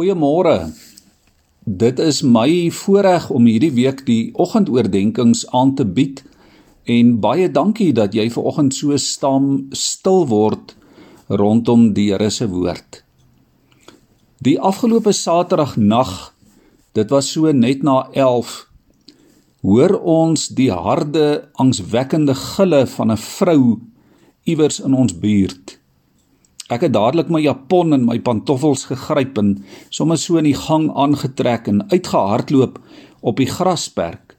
Goeiemôre. Dit is my voorreg om hierdie week die oggendoordenkings aan te bied en baie dankie dat jy ver oggend so staan stil word rondom die Here se woord. Die afgelope Saterdag nag, dit was so net na 11, hoor ons die harde, angswekkende gille van 'n vrou iewers in ons buurt. Ek het dadelik my japon en my pantoffels gegryp en sommer so in die gang aangetrek en uitgehardloop op die grasperk.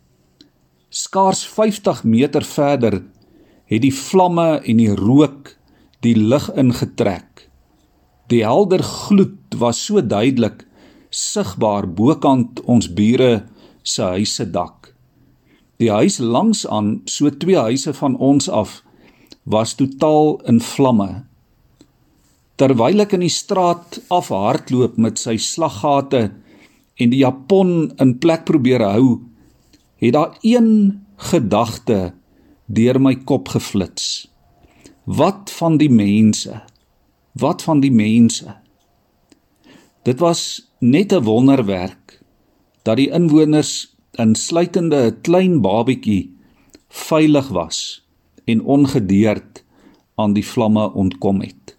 Skaars 50 meter verder het die vlamme en die rook die lug ingetrek. Die helder gloed was so duidelik sigbaar bokant ons bure se huise dak. Die huis langs aan, so twee huise van ons af, was totaal in vlamme. Terwyl ek in die straat afhardloop met sy slaggate en die japon in plek probeer hou, het daar een gedagte deur my kop geflits. Wat van die mense? Wat van die mense? Dit was net 'n wonderwerk dat die inwoners insluitende 'n klein babietjie veilig was en ongedeerd aan die vlamme ontkom het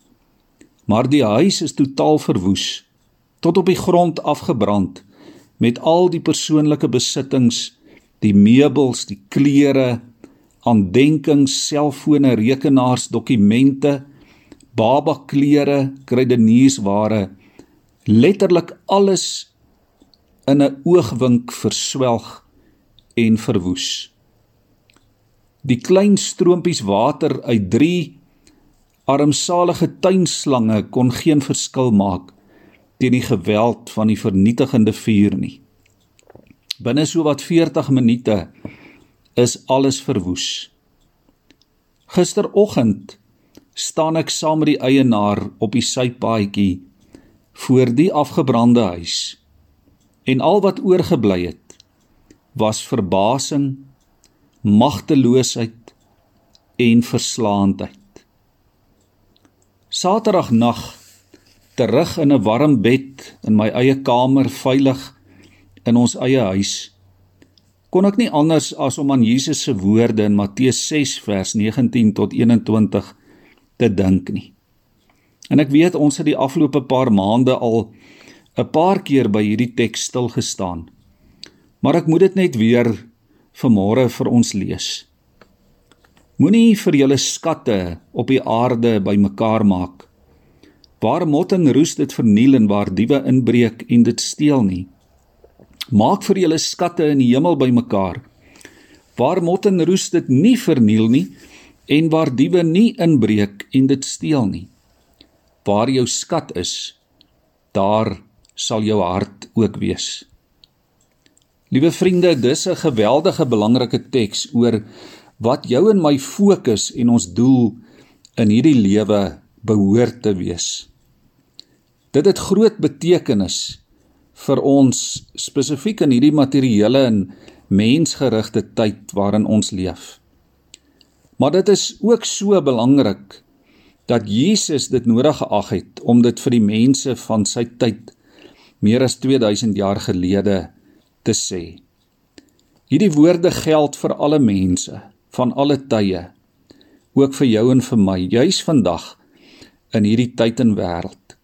maar die huis is totaal verwoes tot op die grond afgebrand met al die persoonlike besittings die meubels die klere aandenkings selfone rekenaars dokumente baba klere kruideniersware letterlik alles in 'n oogwink verswelg en verwoes. Die klein stroompies water uit 3 armsalige tuinslange kon geen verskil maak teen die geweld van die vernietigende vuur nie. Binne so wat 40 minute is alles verwoes. Gisteroggend staan ek saam met die eienaar op die sypaadjie voor die afgebrande huis en al wat oorgebly het was verbasing, magteloosheid en verslaandheid. Saterdag nag terug in 'n warm bed in my eie kamer veilig in ons eie huis kon ek nie anders as om aan Jesus se woorde in Matteus 6 vers 19 tot 21 te dink nie. En ek weet ons het die afgelope paar maande al 'n paar keer by hierdie teks stil gestaan. Maar ek moet dit net weer vanmôre vir ons lees. Moenie vir julle skatte op die aarde bymekaar maak. Waar mot en roes dit verniel en waar diewe inbreek en dit steel nie. Maak vir julle skatte in die hemel bymekaar. Waar mot en roes dit nie verniel nie en waar diewe nie inbreek en dit steel nie. Waar jou skat is, daar sal jou hart ook wees. Liewe vriende, dis 'n geweldige belangrike teks oor wat jou en my fokus en ons doel in hierdie lewe behoort te wees. Dit het groot betekenis vir ons spesifiek in hierdie materiële en mensgerigte tyd waarin ons leef. Maar dit is ook so belangrik dat Jesus dit nodig geag het om dit vir die mense van sy tyd meer as 2000 jaar gelede te sê. Hierdie woorde geld vir alle mense van alle tye ook vir jou en vir my juis vandag in hierdie tyd en wêreld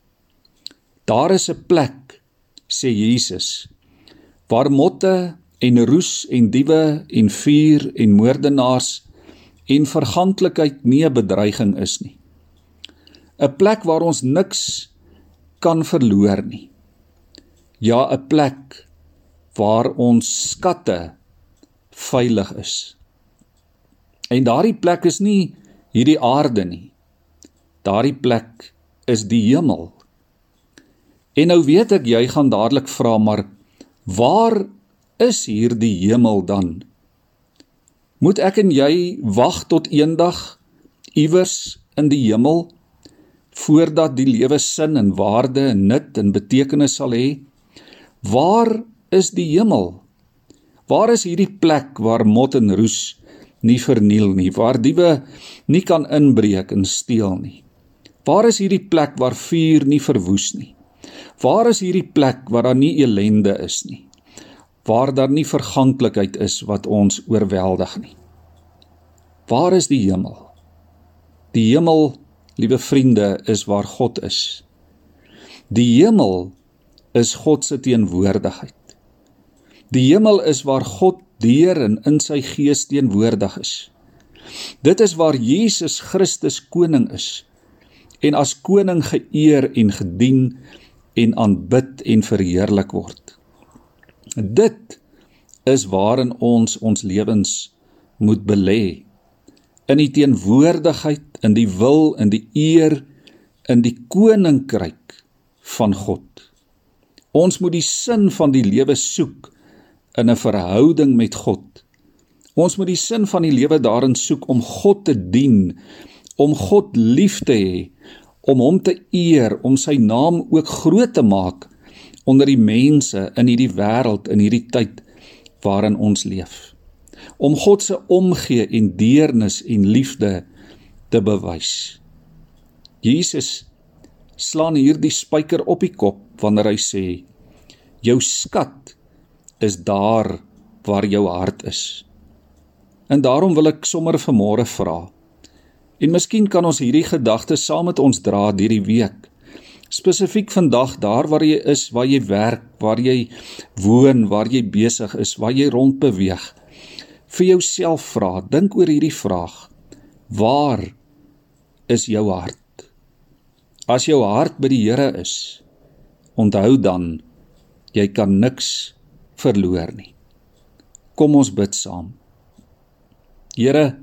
daar is 'n plek sê Jesus waar motte en roes en diewe en vuur en moordenaars en verganklikheid nie 'n bedreiging is nie. 'n plek waar ons niks kan verloor nie. Ja 'n plek waar ons skatte veilig is En daardie plek is nie hierdie aarde nie. Daardie plek is die hemel. En nou weet ek jy gaan dadelik vra maar waar is hierdie hemel dan? Moet ek en jy wag tot eendag iewers in die hemel voordat die lewe sin en waarde en nut en betekenis sal hê? Waar is die hemel? Waar is hierdie plek waar mot en roes nie verniel nie, waar diewe nie kan inbreek en steel nie. Waar is hierdie plek waar vuur nie verwoes nie? Waar is hierdie plek waar daar nie ellende is nie? Waar daar nie verganklikheid is wat ons oorweldig nie? Waar is die hemel? Die hemel, liewe vriende, is waar God is. Die hemel is God se teenwoordigheid. Die hemel is waar God deur en in sy gees teenwoordig is. Dit is waar Jesus Christus koning is en as koning geëer en gedien en aanbid en verheerlik word. Dit is waarin ons ons lewens moet belê. In die teenwoordigheid, in die wil, in die eer, in die koninkryk van God. Ons moet die sin van die lewe soek in 'n verhouding met God. Ons moet die sin van die lewe daarin soek om God te dien, om God lief te hê, om hom te eer, om sy naam ook groot te maak onder die mense in hierdie wêreld in hierdie tyd waarin ons leef. Om God se omgee en deernis en liefde te bewys. Jesus slaan hierdie spyker op die kop wanneer hy sê jou skat is daar waar jou hart is. En daarom wil ek sommer vanmôre vra. En miskien kan ons hierdie gedagte saam met ons dra hierdie week. Spesifiek vandag daar waar jy is, waar jy werk, waar jy woon, waar jy besig is, waar jy rondbeweeg. Vir jouself vra, dink oor hierdie vraag. Waar is jou hart? As jou hart by die Here is, onthou dan jy kan niks verloor nie. Kom ons bid saam. Here,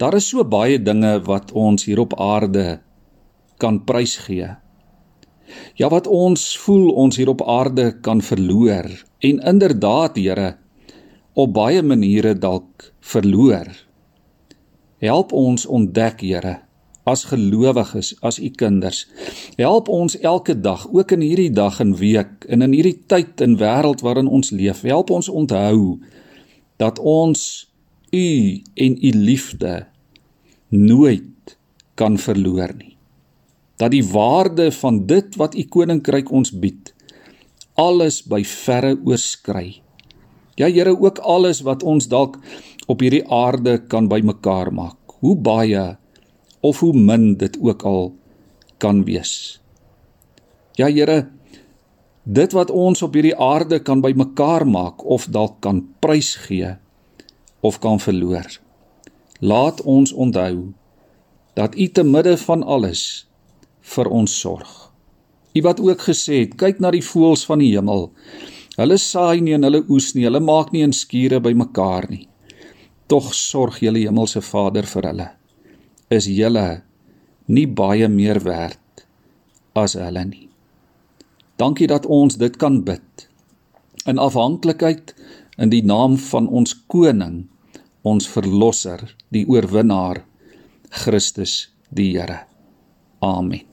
daar is so baie dinge wat ons hier op aarde kan prysgee. Ja wat ons voel ons hier op aarde kan verloor en inderdaad Here op baie maniere dalk verloor. Help ons ontdek Here as gelowiges, as u kinders. Help ons elke dag, ook in hierdie dag en week en in hierdie tyd en wêreld waarin ons leef. Help ons onthou dat ons u en u liefde nooit kan verloor nie. Dat die waarde van dit wat u koninkryk ons bied alles by verre oorskry. Ja Here, ook alles wat ons dalk op hierdie aarde kan bymekaar maak. Hoe baie of hoe min dit ook al kan wees. Ja Here, dit wat ons op hierdie aarde kan bymekaar maak of dalk kan prysgee of kan verloor. Laat ons onthou dat U te midde van alles vir ons sorg. U wat ook gesê het, kyk na die voëls van die hemel. Hulle saai nie en hulle oes nie, hulle maak nie in skure bymekaar nie. Tog sorg julle hemelse Vader vir hulle is julle nie baie meer werd as hulle nie. Dankie dat ons dit kan bid in afhanklikheid in die naam van ons koning, ons verlosser, die oorwinnaar Christus die Here. Amen.